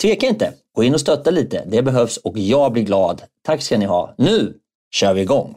tveka inte. Gå in och stötta lite. Det behövs och jag blir glad. Tack ska ni ha. Nu kör vi igång!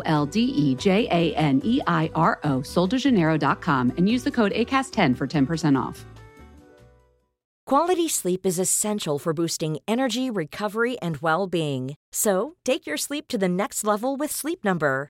L D E J A N E I R O, soldejaneiro.com, and use the code ACAST10 for 10% off. Quality sleep is essential for boosting energy, recovery, and well being. So take your sleep to the next level with Sleep Number.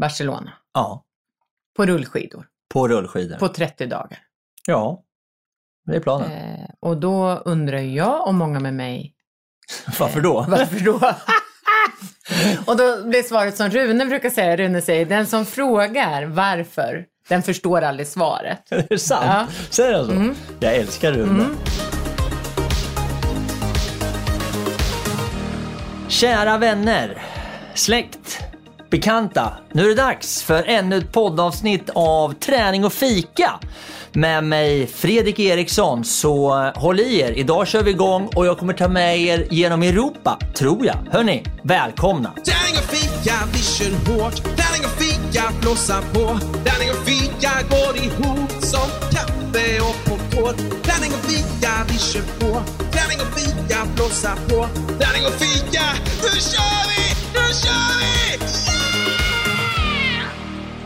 Barcelona Ja, på rullskidor på rullskidor. på 30 dagar. Ja, det är planen. Eh, och då undrar jag och många med mig, Varför då? varför då? och då blir svaret som Rune brukar säga, Rune säger, den som frågar varför, den förstår aldrig svaret. Är det sant? Ja. Säger han så? Jag älskar Rune. Kära vänner, släkt, bekanta. Nu är det dags för ännu ett poddavsnitt av Träning och fika med mig Fredrik Eriksson. Så håll i er. Idag kör vi igång och jag kommer ta med er genom Europa, tror jag. Hörni, välkomna! Träning och fika, vi kör hårt. Träning och fika, blåsa på. Träning och fika går ihop som kaffe och popcorn. Träning och fika, vi kör på. Träning och fika, blåsa på. Tärning och fika, nu kör vi! Nu kör vi!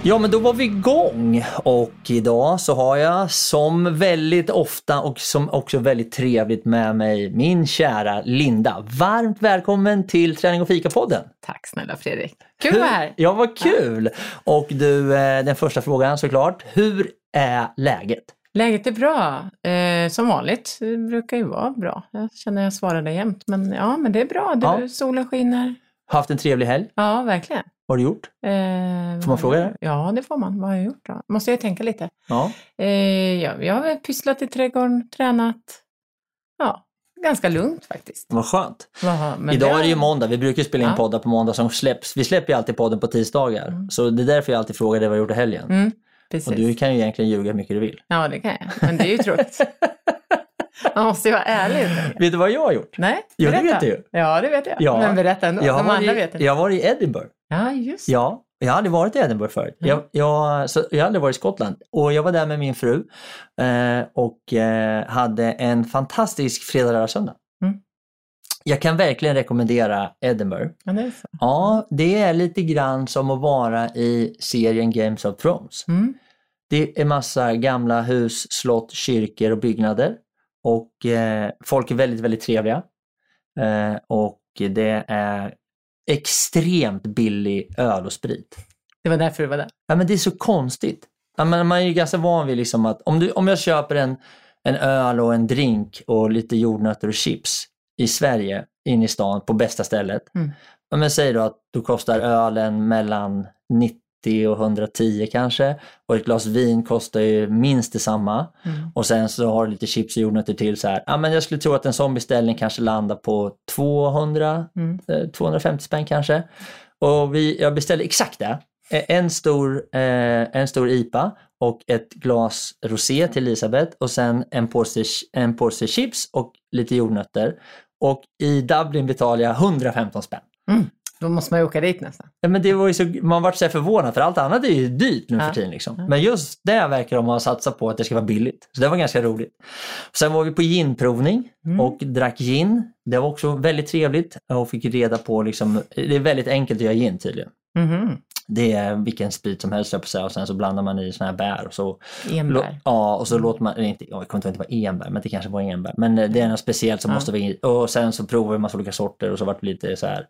Ja, men då var vi igång och idag så har jag som väldigt ofta och som också väldigt trevligt med mig min kära Linda. Varmt välkommen till Träning och fika-podden. Tack snälla Fredrik. Kul att vara här. Ja, vad kul! Och du, eh, den första frågan såklart. Hur är läget? Läget är bra, eh, som vanligt. Det brukar ju vara bra. Jag känner att jag svarar det jämt. Men ja, men det är bra. Du, Ja. Solen skiner. Haft en trevlig helg? Ja, verkligen. Vad har du gjort? Eh, Får man fråga det? Ja, det får man. Vad har jag gjort då? Måste jag tänka lite. Ja. Eh, ja, jag har väl pysslat i trädgården, tränat. Ja, ganska lugnt faktiskt. Vad skönt. Men Idag är det ju måndag. Vi brukar spela in Ja. poddar på måndag som släpps. Vi släpper ju alltid podden på tisdagar. Så det är därför jag alltid frågar dig vad du har gjort i helgen. Mm, precis. Och du kan ju egentligen ljuga hur mycket du vill. Ja, det kan jag. Men det är ju tråkigt. Man måste ju vara ärlig. Vet du vad jag har gjort? Nej, Jo, det vet du ju. Ja, det vet jag. Ja. Men berätta ändå. Jag har, De andra vet inte. jag har varit i Edinburgh. Ja, just Ja, Jag har aldrig varit i Edinburgh förut. Jag, jag, så jag har aldrig varit i Skottland. Och jag var där med min fru eh, och eh, hade en fantastisk fredag, lördag, söndag. Jag kan verkligen rekommendera Edinburgh. Ja, det. Ja, det är lite grann som att vara i serien Games of Thrones. Mm. Det är massa gamla hus, slott, kyrkor och byggnader. Och eh, folk är väldigt, väldigt trevliga. Eh, och det är extremt billig öl och sprit. Det var därför du var där. Ja, men det är så konstigt. Ja, men man är ju ganska van vid liksom att om, du, om jag köper en, en öl och en drink och lite jordnötter och chips i Sverige, in i stan, på bästa stället. Mm. Men säg då att då kostar ölen mellan 90 och 110 kanske och ett glas vin kostar ju minst detsamma. Mm. Och sen så har du lite chips och jordnötter till så här. Ja, men jag skulle tro att en sån beställning kanske landar på 200, Mm. eh, 250 spänn kanske. Och vi, jag beställde exakt det. Eh, En stor, eh, en stor IPA och ett glas rosé till Elisabeth och sen en påse, en påse chips och lite jordnötter. Och i Dublin betalade jag 115 spänn. Då måste man ju åka dit nästan. Ja, men det var ju så, man vart så förvånad för allt annat är ju dyrt nu för tiden. Liksom. Men just det verkar de ha satsat på att det ska vara billigt. Så det var ganska roligt. Sen var vi på ginprovning Mm. och drack gin. Det var också väldigt trevligt och fick reda på, liksom, det är väldigt enkelt att göra gin tydligen. Mhm. Det är vilken sprit som helst jag på och sen så blandar man i såna här bär och så Enbär. Ja, och så låter man, inte, jag kommer inte ihåg det var enbär, men det kanske var enbär. Men eh, det är något speciellt som Ja. måste vara in. Och sen så provar vi en massa olika sorter och så vart det lite så här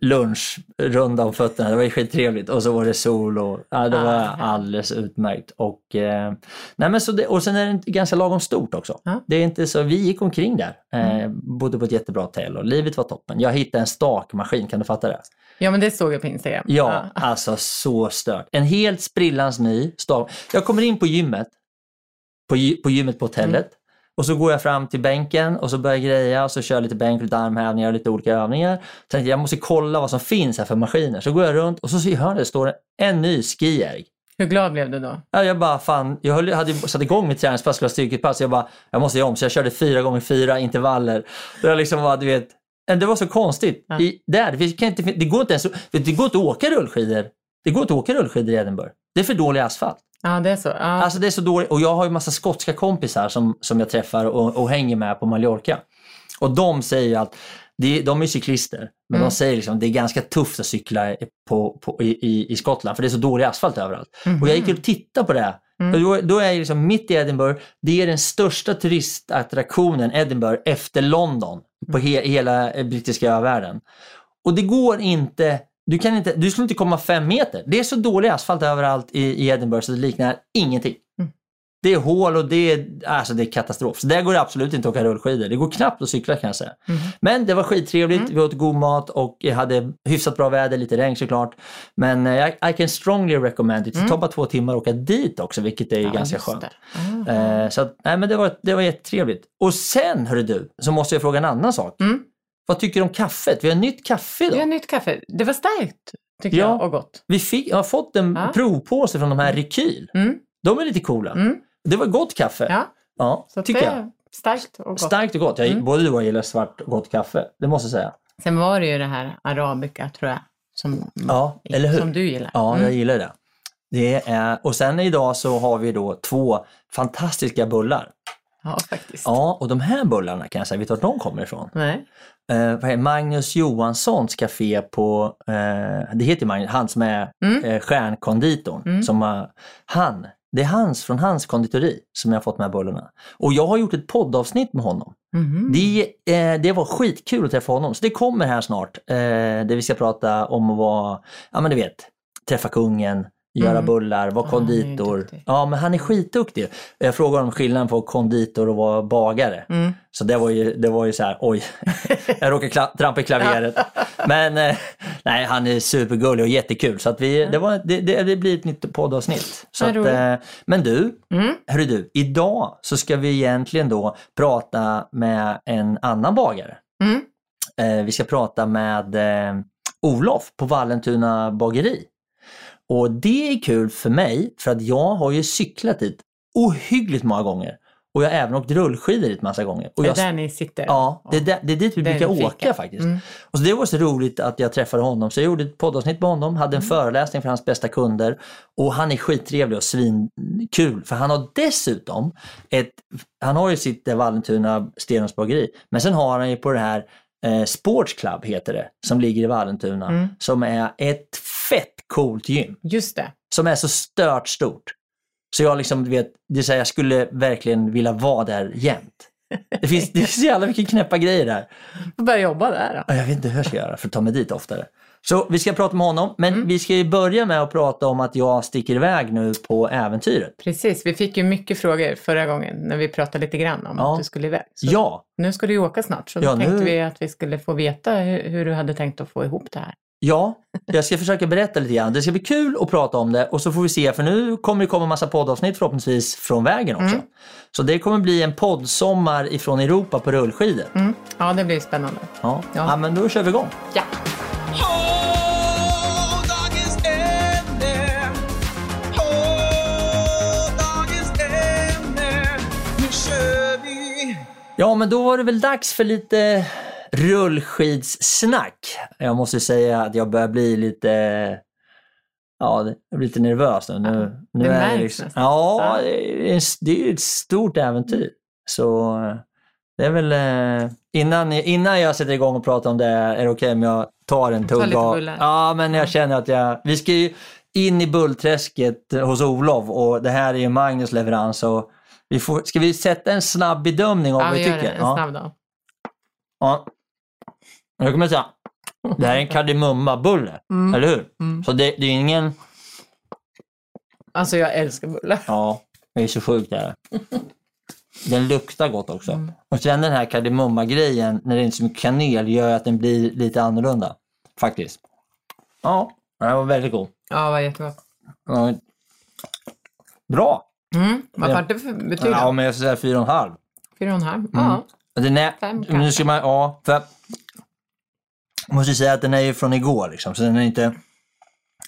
lunchrunda om fötterna. Det var ju skittrevligt. Och så var det sol och ja, det Ah, var alldeles utmärkt. Och, eh, nej så det, och sen är det ganska lagom stort också. Ja. Mm. Det är inte så, vi gick omkring där, eh, bodde på ett jättebra hotell och livet var toppen. Jag hittade en stakmaskin, kan du fatta det? Ja, men det såg jag på Instagram. Ja, alltså så stört. En helt sprillans ny stak. Jag kommer in på gymmet, på, på gymmet på hotellet. Mm. Och så går jag fram till bänken och så börjar jag greja och så kör jag lite bänk, lite armhävningar och lite olika övningar. Så tänkte jag, jag måste kolla vad som finns här för maskiner. Så går jag runt och så ser jag det står en ny skijärg. Hur glad blev du då? Ja, jag bara fan, jag höll, hade satt igång mitt träningspass, skulle ha styrkepass. Jag bara, jag måste göra om. Så jag körde fyra gånger fyra intervaller. Var liksom bara, du vet, det var så konstigt. Ja. I, där, det, kan inte, det går inte ens, det går inte att åka rullskidor. Det går inte att åka rullskidor i Edinburgh. Det är för dålig asfalt. Ja, det är så. Ja. Alltså det är så dåligt. Och jag har ju massa skotska kompisar som, som jag träffar och, och hänger med på Mallorca. Och de säger ju att, det, de är cyklister, men Mm. de säger liksom det är ganska tufft att cykla på, på, i, i, Skottland för det är så dålig asfalt överallt. Och jag gick och tittade på det. Mm. Då, då är jag liksom mitt i Edinburgh, det är den största turistattraktionen Edinburgh efter London på he, hela eh, brittiska övärlden. Och det går inte, du, kan inte, du skulle inte komma fem meter. Det är så dålig asfalt överallt i, i Edinburgh så det liknar ingenting. Mm. Det är hål och det är, alltså det är katastrof. Så där går det absolut inte att åka rullskidor. Det går knappt att cykla kan jag säga. Mm. Men det var skittrevligt, vi åt god mat och jag hade hyfsat bra väder, lite regn såklart. Men eh, I, I can strongly recommend it. Det tar bara två timmar att åka dit också, vilket är Mm. Ja, ganska skönt. det. Eh, så att, nej, men det, var, det var jättetrevligt. Och sen, hörru du, så måste jag fråga en annan sak. Mm. Vad tycker du om kaffet? Vi har nytt kaffe Vi har idag. nytt kaffe. Det var starkt, tycker Ja. jag, och gott. Vi fick, har fått en Ja. provpåse från de här Rekyl. Mm. De är lite coola. Det var gott kaffe. Ja, Ja, så tycker det jag. starkt och gott. Starkt och gott. Jag, Mm. Både du och jag gillar svart och gott kaffe. Det måste jag säga. Sen var det ju det här arabica, tror jag, som, Ja, eller hur? som du gillar. Ja, Mm. jag gillar det. det är, och sen idag så har vi då två fantastiska bullar. Ja, faktiskt. Ja, och de här bullarna kan jag säga, vet du vart de kommer ifrån? Nej. Eh? Magnus Johanssons café på, eh, det heter Magnus, han som är Mm. eh, stjärnkonditorn. Mm. Som, han, det är hans, från hans konditori som jag har fått de här bullarna. Och jag har gjort ett poddavsnitt med honom. Mhm. Det, eh, det var skitkul att träffa honom. Så det kommer här snart. Eh, där vi ska prata om att vara, ja men du vet, träffa kungen, göra Mm. bullar, vara konditor. Ja men han är skitduktig. Jag frågade honom skillnaden på konditor och vara bagare. Mm. Så det var ju, det var ju så här, oj, jag råkade trampa i klaveret. Men eh, nej, han är supergullig och jättekul. Så att vi, det, var, det, det, det blir ett nytt poddavsnitt. Så att, eh, men du, Mm. hörru du, idag så ska vi egentligen då prata med en annan bagare. Mm. Eh, vi ska prata med eh, Olof på Vallentuna bageri. Och det är kul för mig för att jag har ju cyklat dit ohyggligt många gånger Och jag har även åkt rullskidor dit massa gånger. Och Är jag, det där ni sitter? Ja, det är, där, det är dit vi Där brukar åka faktiskt. Mm. Och så det var så roligt att jag träffade honom. Så jag gjorde ett poddavsnitt med honom, hade en föreläsning för hans bästa kunder. Och han är skittrevlig och svinkul. För han har dessutom ett, han har ju sitt Vallentuna Stenums bageri. Men sen har han ju på det här eh, Sports Club heter det, som ligger i Vallentuna. Mm. Som är ett fett coolt gym. Just det. Som är så stört stort. Så jag liksom, du vet, det är så här, jag skulle verkligen vilja vara där jämt. Det finns, det finns så jävla mycket knäppa grejer där. Får börja jobba där då. Ja, Jag vet inte hur jag ska göra för att ta mig dit oftare. Så vi ska prata med honom, men Mm. vi ska ju börja med att prata om att jag sticker iväg nu på äventyret. Precis, vi fick ju mycket frågor förra gången när vi pratade lite grann om Ja. att du skulle iväg. Så Ja, Nu ska du ju åka snart, så då Ja, nu- tänkte vi att vi skulle få veta hur, hur du hade tänkt att få ihop det här. Ja, jag ska försöka berätta lite grann. Det ska bli kul att prata om det och så får vi se, för nu kommer det komma massa poddavsnitt förhoppningsvis från vägen också. Mm. Så det kommer bli en poddsommar ifrån Europa på rullskidor. Mm. Ja, det blir spännande. Ja. Ja. Ja. men då kör vi igång. Ja. Ja, men då var det väl dags för lite rullskidssnack. Jag måste säga att jag börjar bli lite Ja, det- jag blir lite nervös nu. nu, nu det är märks liksom, nästan. Ja, det är, det ju ett stort äventyr. Så det är väl... eh, Innan, innan jag sätter igång och pratar om det, är det okej om jag tar en tugga? Ja, men jag känner att jag... Vi ska ju in i bullträsket hos Olof och det här är ju Magnus leverans. Och vi får, ska vi sätta en snabb bedömning av Ja, vad vi vi gör det. tycker? En snabb dag. Ja. Jag kommer säga, det här är en kardemummabulle, Mm. eller hur? Mm. Så det, det är ingen... Alltså jag älskar bullar. Ja, det är så sjukt det här. Den luktar gott också. Mm. Och sen den här kardemumma-grejen, när det är inte så mycket kanel, gör att den blir lite annorlunda. Faktiskt. Ja, den var väldigt god. Ja, vad jättegott. Ja, Bra! Mm. Vad var det för betyg? Ja, men jag ska säga fyra och en halv. Fyra och en halv? Mm. Ja. Den är, Fem nu kanske. ska man, ja, för jag måste säga att den är ju från igår, liksom, så den är inte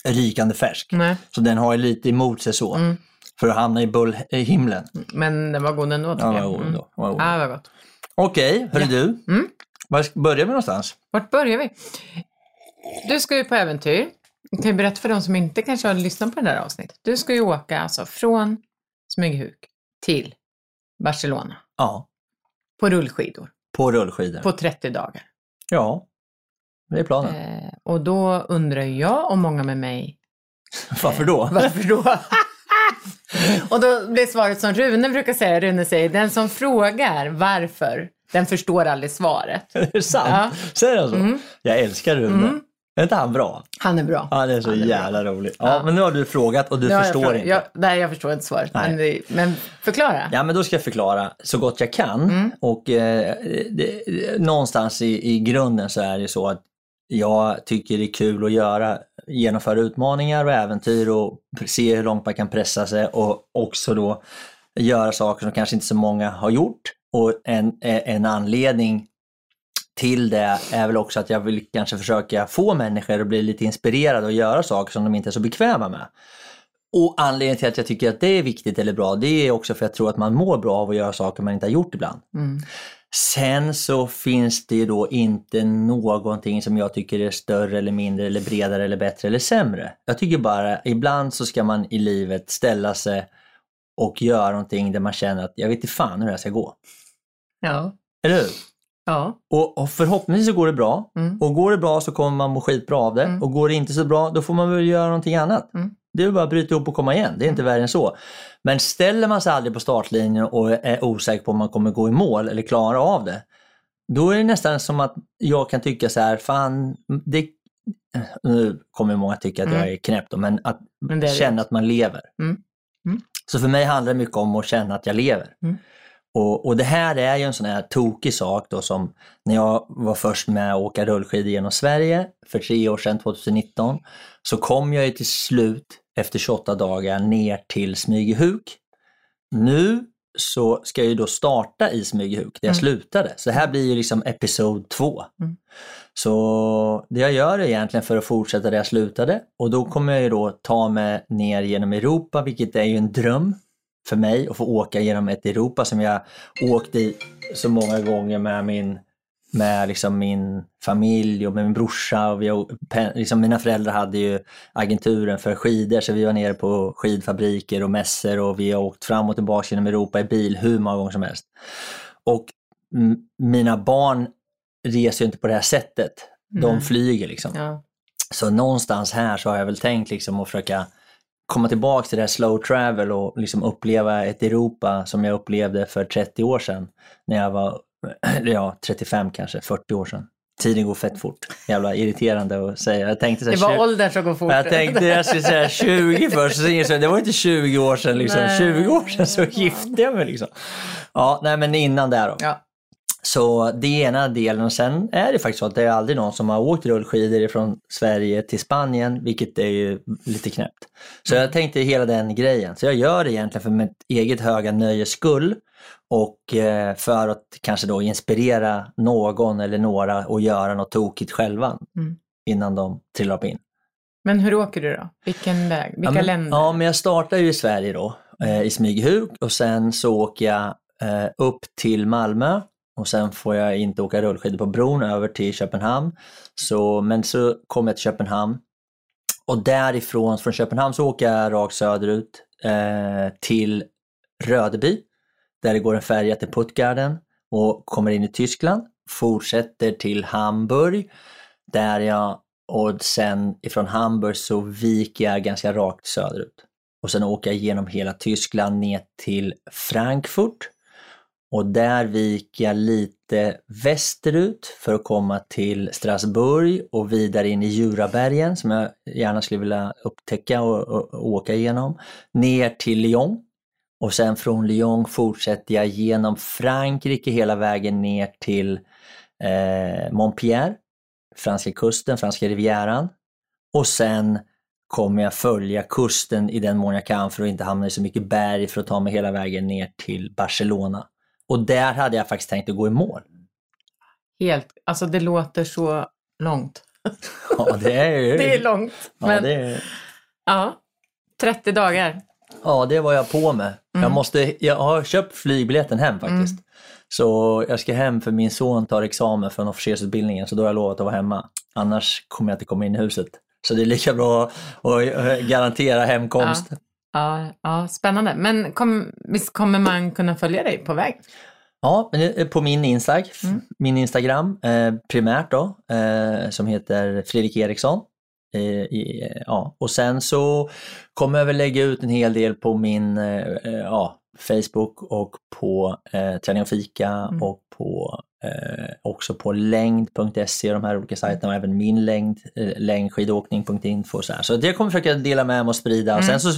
rikande färsk. Nej, Så den har ju lite emot sig så. Mm. För att hamna i bullhimlen. men den var god ändå Ja, vad god Mm. då, vad god. Ja, gott. Okej, hörru Ja. du. Mm. Var börjar vi någonstans? Vart börjar vi? Du ska ju på äventyr. Jag kan ju berätta för de som inte kanske har lyssnat på det här avsnittet. Du ska ju åka alltså från Smygehuk till Barcelona Ja, på rullskidor på rullskidor. på 30 dagar. Ja, det är planen. Eh, och då undrar jag och många med mig, Varför då? varför då? och då blir svaret som Rune brukar säga, Rune säger, den som frågar varför, den förstår aldrig svaret. är det sant? Ja. Säger han så? Mm. Jag älskar Rune. Mm. Är inte han bra? Han är bra. Ja, det är så Han är bra. jävla roligt. Ja, Ja. men nu har du frågat och du jag förstår frågat. inte. Jag, nej, jag förstår inte svaret. Men, men förklara. Ja, men då ska jag förklara så gott jag kan. Mm. Och eh, det, någonstans i, i grunden så är det så att jag tycker det är kul att göra, genomföra utmaningar och äventyr och se hur långt man kan pressa sig och också då göra saker som kanske inte så många har gjort. Och en, en anledning till det är väl också att jag vill kanske försöka få människor att bli lite inspirerade och göra saker som de inte är så bekväma med. Och anledningen till att jag tycker att det är viktigt eller bra, det är också för att jag tror att man mår bra av att göra saker man inte har gjort ibland. Mm. Sen så finns det då inte någonting som jag tycker är större eller mindre eller bredare eller bättre eller sämre. Jag tycker bara, ibland så ska man i livet ställa sig och göra någonting där man känner att jag vet inte fan hur det här ska gå. Ja. Eller hur? Ja. Och, och förhoppningsvis så går det bra. Mm. Och går det bra så kommer man må skitbra av det. Mm. Och går det inte så bra, då får man väl göra någonting annat. Mm. Det är bara att bryta ihop och komma igen. Det är inte värre än så. Men ställer man sig aldrig på startlinjen och är osäker på om man kommer gå i mål eller klara av det. Då är det nästan som att jag kan tycka så här, fan, det, nu kommer många tycka att jag Mm. är knäpp då, men att Men är det. känna att man lever. Mm. Mm. Så för mig handlar det mycket om att känna att jag lever. Och, och det här är ju en sån här tokig sak då som när jag var först med att åka rullskidor genom Sverige för tre år sedan, 2019, så kom jag ju till slut efter 28 dagar ner till Smygehuk. Nu så ska jag ju då starta i Smygehuk där jag Mm. slutade. Så det här blir ju liksom episod två. Mm. Så det jag gör är egentligen för att fortsätta där jag slutade och då kommer jag ju då ta mig ner genom Europa, vilket är ju en dröm. För mig att få åka genom ett Europa som jag åkt i så många gånger med min med liksom min familj och med min brorsa. Och vi, liksom mina föräldrar hade ju agenturen för skidor så vi var nere på skidfabriker och mässor och vi har åkt fram och tillbaka genom Europa i bil hur många gånger som helst. Och mina barn reser ju inte på det här sättet. De Nej. flyger liksom. Ja. Så någonstans här så har jag väl tänkt liksom att försöka komma tillbaka till det här slow travel och liksom uppleva ett Europa som jag upplevde för 30 år sedan. När jag var, ja, 35 kanske, 40 år sedan. Tiden går fett fort. Jävla irriterande att säga. Jag tänkte så här, Det var tjugo- åldern som går fort. jag tänkte jag skulle säga 20 först, så jag, det var inte 20 år sedan. Liksom. Nej. 20 år sedan så gifte jag mig. Liksom. Ja, nej men innan där då. Ja. Så det är ena delen och sen är det faktiskt så att det är aldrig någon som har åkt rullskidor från Sverige till Spanien, vilket är ju lite knäppt. Så jag tänkte hela den grejen. Så jag gör det egentligen för mitt eget höga nöjes skull och eh, för att kanske då inspirera någon eller några att göra något tokigt själva Mm. innan de trillar upp in. Men hur åker du då? Vilken väg? Vilka ja, men, länder? Ja, men jag startar ju i Sverige då, eh, i Smygehuk och sen så åker jag eh, upp till Malmö och sen får jag inte åka rullskidor på bron över till Köpenhamn. Så, men så kommer jag till Köpenhamn och därifrån, från Köpenhamn så åker jag rakt söderut eh, till Rödeby där det går en färja till Puttgarden och kommer in i Tyskland, fortsätter till Hamburg där jag och sen ifrån Hamburg så viker jag ganska rakt söderut. Och sen åker jag genom hela Tyskland ner till Frankfurt. Och där viker jag lite västerut för att komma till Strasbourg och vidare in i Jurabergen som jag gärna skulle vilja upptäcka och, och, och åka igenom. Ner till Lyon. Och sen från Lyon fortsätter jag genom Frankrike hela vägen ner till eh, Montpierre, franska kusten, franska rivieran. Och sen kommer jag följa kusten i den mån jag kan för att inte hamna i så mycket berg för att ta mig hela vägen ner till Barcelona. Och där hade jag faktiskt tänkt att gå i mål. Helt, alltså det låter så långt. Ja, det är ju... Det är långt. Ja, Men, det är... ja, 30 dagar. ja, det var jag på med. Jag, måste... jag har köpt flygbiljetten hem faktiskt. Så jag ska hem för min son tar examen från officersutbildningen så då har jag lovat att vara hemma. Annars kommer jag inte komma in i huset. Så det är lika bra att eh, garantera hemkomst. Ja, ja, spännande. Men kom, visst kommer man kunna följa dig på väg? Ja, är på min, Instag, Mm. min Instagram eh, primärt då, eh, som heter Fredrik Eriksson. Eh, eh, ja. Och sen så kommer jag väl lägga ut en hel del på min eh, eh, ja, Facebook och på eh, Träning och fika Mm. och på, eh, också på längd.se, de här olika sajterna och även min längd, eh, längdskidåkning.info. och Så, här. så det kommer jag försöka dela med mig och sprida. Och sen, så,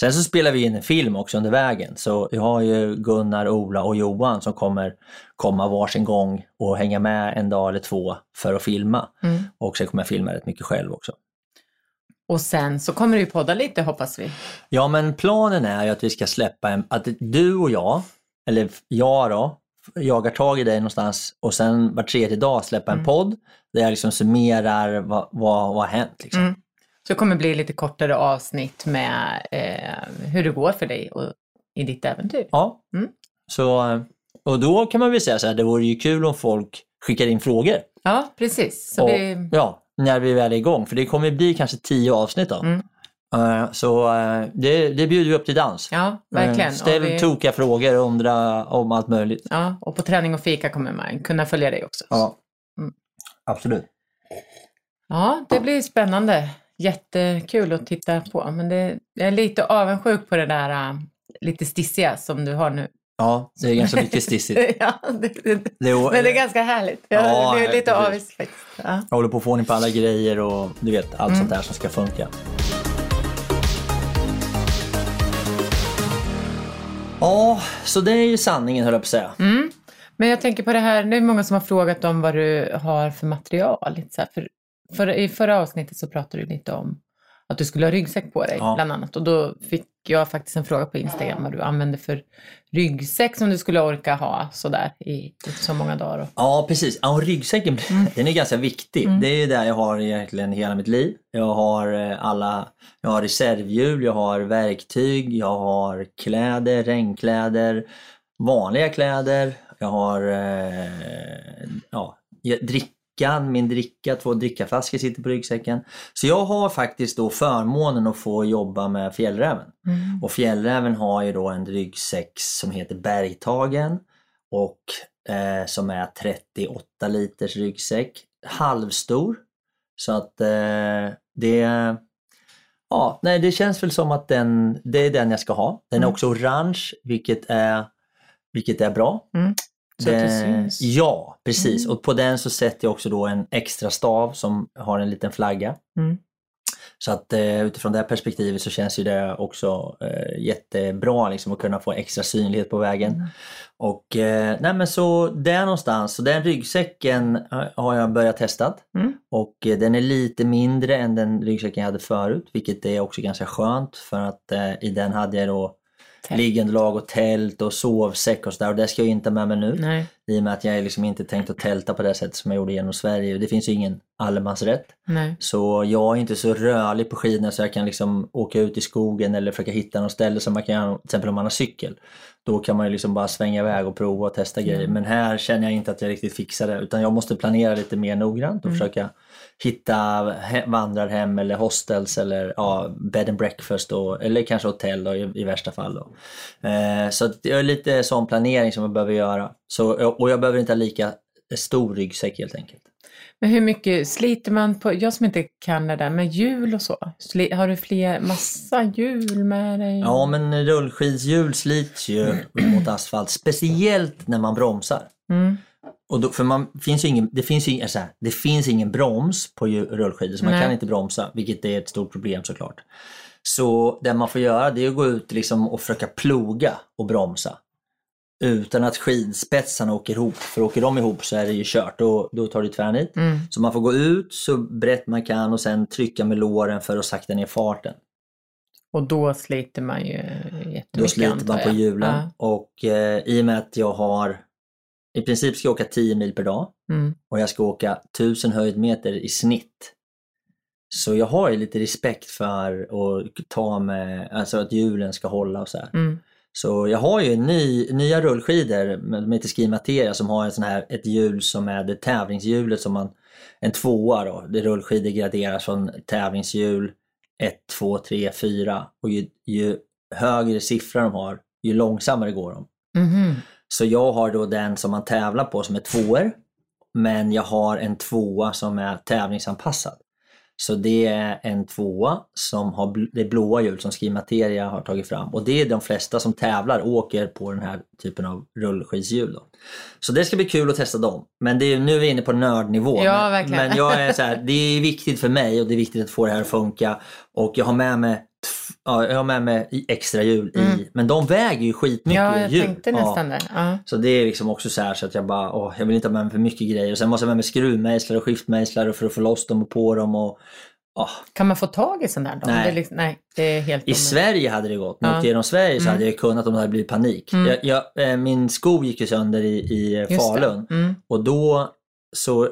sen så spelar vi in en film också under vägen. Så jag har ju Gunnar, Ola och Johan som kommer komma varsin gång och hänga med en dag eller två för att filma. Mm. Och sen kommer jag filma rätt mycket själv också. Och sen så kommer du podda lite hoppas vi. Ja, men planen är ju att vi ska släppa en, att du och jag, eller jag då, jagar tag i dig någonstans och sen var tredje dag släppa en podd där jag liksom summerar vad, vad, vad har hänt. Liksom. Mm. Så det kommer bli lite kortare avsnitt med eh, hur det går för dig och, i ditt äventyr. Ja. Mm. Så, och då kan man väl säga så här, det vore ju kul om folk skickar in frågor. Ja, precis. Så och, vi, Ja, när vi väl är igång, för det kommer bli kanske tio avsnitt då. Mm. Eh, så eh, det, det bjuder vi upp till dans. ja, verkligen. Eh, Ställ och, vi, tokiga frågor och undra om allt möjligt. ja, och på träning och fika kommer man kunna följa dig också. Ja, Mm. absolut. Ja, det blir spännande. Jättekul att titta på. Men det, jag är lite avundsjuk på det där lite stissiga som du har nu. Ja, det är ganska mycket stissigt. ja, det, det, Det är, men det är ganska härligt. Jag Ja, blir lite avis faktiskt. Ja. Jag håller på att få ordning på alla grejer och du vet, allt Mm. sånt där som ska funka. Ja, så det är ju sanningen höll jag på att säga. Mm. Men jag tänker på det här, det är många som har frågat om vad du har för material. För, för, I förra avsnittet så pratade du lite om att du skulle ha ryggsäck på dig Ja. bland annat. Och då fick jag faktiskt en fråga på Instagram vad du använder för ryggsäck som du skulle orka ha sådär i, så många dagar. Och, Ja, precis. Ja, och ryggsäcken, den är ganska viktig. Det är ju där jag har egentligen hela mitt liv. Jag har eh, alla, jag har reservhjul, jag har verktyg, jag har kläder, regnkläder, vanliga kläder, jag har eh, ja, drickan, min dricka, två drickaflaskor sitter på ryggsäcken. Så jag har faktiskt då förmånen att få jobba med Fjällräven. Och Fjällräven har ju då en ryggsäck som heter Bergtagen och eh, som är 38 liters ryggsäck. Halvstor. Så att eh, det Ja, nej det känns väl som att den, det är den jag ska ha. Den är också orange vilket är, vilket är bra. Mm. Så det syns. Ja, precis. Mm. Och på den så sätter jag också då en extra stav som har en liten flagga. Mm. Så att eh, utifrån det här perspektivet så känns ju det också eh, jättebra liksom, att kunna få extra synlighet på vägen. Mm. Och eh, nej men så där någonstans, så den ryggsäcken eh, har jag börjat testa. Mm. Och eh, den är lite mindre än den ryggsäcken jag hade förut, vilket är också ganska skönt för att eh, i den hade jag då Tält. liggunderlag och tält och sovsäck och sådär och det ska jag inte med mig nu. Nej. I och med att jag liksom inte tänkt att tälta på det sättet som jag gjorde genom Sverige. Det finns ju ingen allemansrätt. Nej. Så jag är inte så rörlig på skidorna så jag kan liksom åka ut i skogen eller försöka hitta något ställe som man kan göra, till exempel om man har cykel. Då kan man ju liksom bara svänga iväg och prova och testa grejer. Men här känner jag inte att jag riktigt fixar det utan jag måste planera lite mer noggrant och försöka hitta he- vandrarhem eller hostels eller ja, bed and breakfast och, eller kanske hotell då, i, i värsta fall. Då. Eh, så det är lite sån planering som jag behöver göra. Så, och jag behöver inte ha lika stor ryggsäck helt enkelt. Men hur mycket sliter man på, jag som inte kan det där med hjul och så, har du fler, massa hjul med dig? Ja, men rullskidshjul slits ju mot asfalt, speciellt när man bromsar. Mm. Och då, för man, finns ingen, det, finns ingen- så här, det finns ingen broms på rullskidor så man Nej. kan inte bromsa, vilket är ett stort problem såklart. Så det man får göra det är att gå ut liksom och försöka ploga och bromsa. Utan att skidspetsarna åker ihop, för åker de ihop så är det ju kört, då, då tar det tvärnit. Mm. Så man får gå ut så brett man kan och sen trycka med låren för att sakta ner farten. Och då sliter man ju jättemycket Då sliter man på hjulen. Ja. Och eh, i och med att jag har, i princip ska jag åka 10 mil per dag Mm. och jag ska åka 1000 höjdmeter i snitt. Så jag har ju lite respekt för att ta med, alltså att hjulen ska hålla och så här. Mm. Så jag har ju ny, nya rullskidor, de heter Ski Materia, som har en sån här, ett hjul som är det tävlingshjulet som man, en tvåa då, det rullskidor graderas från tävlingshjul 1, 2, 3, 4 och ju, ju högre siffror de har, ju långsammare går de. Mhm. Så jag har då den som man tävlar på som är tvåor, men jag har en tvåa som är tävlingsanpassad. Så det är en tvåa som har bl- det blåa hjul som Ski Materia har tagit fram och det är de flesta som tävlar åker på den här typen av rullskidshjul. Då. Så det ska bli kul att testa dem. Men det är, nu är vi inne på nördnivå. Ja, men, verkligen. men jag är så här, det är viktigt för mig och det är viktigt att få det här att funka. Och jag har med mig, ja, jag har med mig extra hjul i, men de väger ju skitmycket Ja, jag hjul. tänkte Ja. nästan det. Ja. Så det är liksom också så här så att jag bara, åh, jag vill inte ha med mig för mycket grejer. Och sen måste jag ha med mig skruvmejslar och skiftmejslar för att få loss dem och på dem. Och, åh. Kan man få tag i sån där? Då? Nej. Det är liksom, nej, det är helt I. Sverige hade det gått. Men Ja. genom Sverige så Mm. hade jag kunnat om det hade blivit panik. Jag, jag, eh, min sko gick ju sönder i, i eh. Falun. Mm. Och då så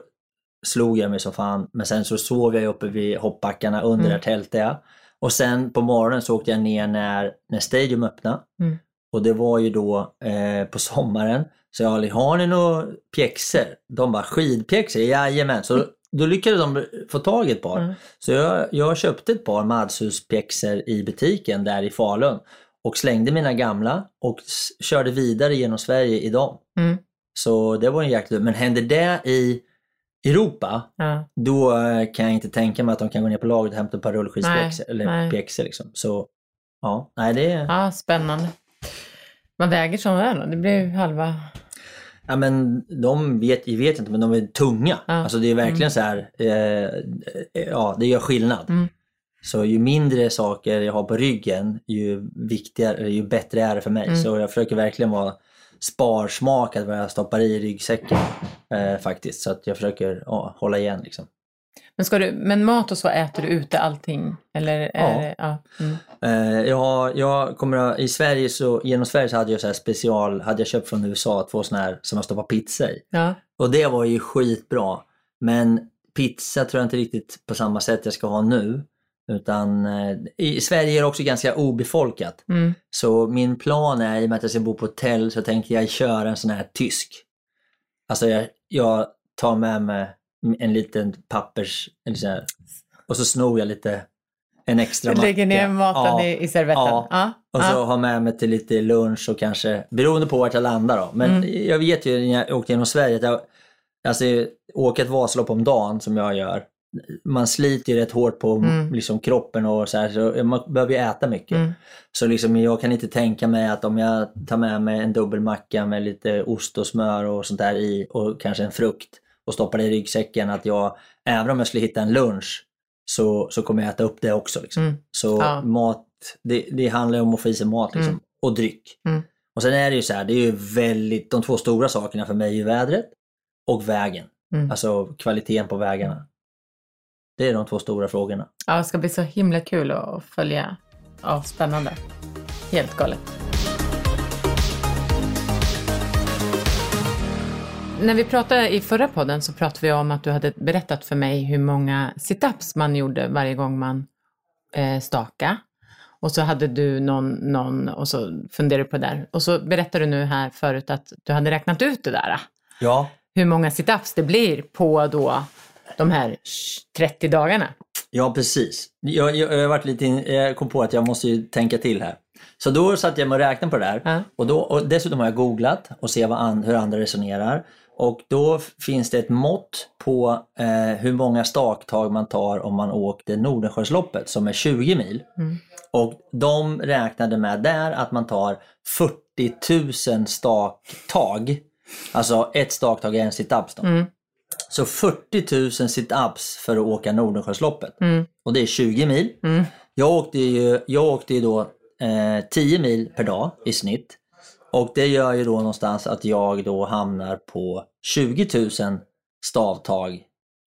slog jag mig som fan. Men sen så sov jag uppe vid hoppbackarna under Mm. där tältade jag. Och sen på morgonen så åkte jag ner när, när Stadium öppnade. Mm. Och det var ju då eh, på sommaren. Så jag sa, har ni några pjäxor? De bara, skidpjäxor? Jajamän. Så då lyckades de få tag i ett par. Mm. Så jag, jag köpte ett par Madshus-pjäxor i butiken där i Falun. Och slängde mina gamla och körde vidare genom Sverige i dem. Mm. Så det var en jäkla Men händer det i Europa, Ja. då eh, kan jag inte tänka mig att de kan gå ner på lagret och hämta ett par rullskidspjäxor. Nej, Eller nej. pjäxor liksom. Så ja, nej det är... ja, spännande. Vad väger sådana där då? Det blir halva... Ja men de vet, jag vet inte men de är tunga. Ja. Alltså det är verkligen Mm. så här, eh, ja det gör skillnad. Mm. Så ju mindre saker jag har på ryggen, ju viktigare, ju bättre är det för mig. Mm. Så jag försöker verkligen vara sparsmakad vad jag stoppar i ryggsäcken eh, faktiskt. Så att jag försöker ja, hålla igen liksom. Men, ska du, men mat och så äter du ute allting? Eller Ja. det, ja. Mm. Eh, jag, jag kommer I Sverige så, genom Sverige så hade jag så special, hade jag köpt från USA två sådana här som jag stoppar pizza i. ja. Och det var ju skitbra. Men pizza tror jag inte riktigt på samma sätt jag ska ha nu. Utan eh, i Sverige är det också ganska obefolkat. Mm. Så min plan är, i och med att jag ska bo på hotell, så tänker jag köra en sån här tysk. Alltså jag, jag tar med mig en liten pappers, eller så här, och så snor jag lite, en extra Du lägger ner macka. maten Ja. i, i servetten? Ja. Ja. Och så ja. ha med mig till lite lunch och kanske, beroende på vart jag landar då. Men Mm. jag vet ju när jag åkte genom Sverige att jag, alltså åka ett Vasalopp om dagen som jag gör, man sliter ju rätt hårt på Mm. liksom, kroppen och så här, så man behöver ju äta mycket. Mm. Så liksom, jag kan inte tänka mig att om jag tar med mig en dubbelmacka med lite ost och smör och sånt där i och kanske en frukt och stoppar det i ryggsäcken att jag, även om jag skulle hitta en lunch, så, så kommer jag äta upp det också. Liksom. Mm. Så Ja. mat, det, det handlar om att få i sig mat liksom. Mm. och dryck. Mm. Och sen är det ju så här, det är ju väldigt, de två stora sakerna för mig är ju vädret och vägen. Mm. Alltså kvaliteten på vägarna. Det är de två stora frågorna. ja, det ska bli så himla kul att följa. Ja, spännande. Helt galet. När vi pratade i förra podden så pratade vi om att du hade berättat för mig hur många situps man gjorde varje gång man eh, staka. Och så hade du någon, någon och så funderade du på det där. Och så berättade du nu här förut att du hade räknat ut det där. Ja, Hur många situps det blir på då de här 30 dagarna. Ja, precis. Jag, jag, jag, har varit lite in, jag kom på att jag måste ju tänka till här. Så då satt jag med och räknade på det där. Ja. Och, då, och dessutom har jag googlat och se vad an, hur andra resonerar. Och då finns det ett mått på eh, hur många staktag man tar om man åkte Nordensjöloppet som är 20 mil. Mm. Och de räknade med där att man tar 40 000 staktag. Alltså ett staktag är en situps. Mm. Så 40 000 situps för att åka Nordensjöloppet. Mm. Och det är 20 mil. Mm. Jag åkte ju, jag åkte ju då eh, 10 mil per dag i snitt. Och det gör ju då någonstans att jag då hamnar på 20 000 stavtag.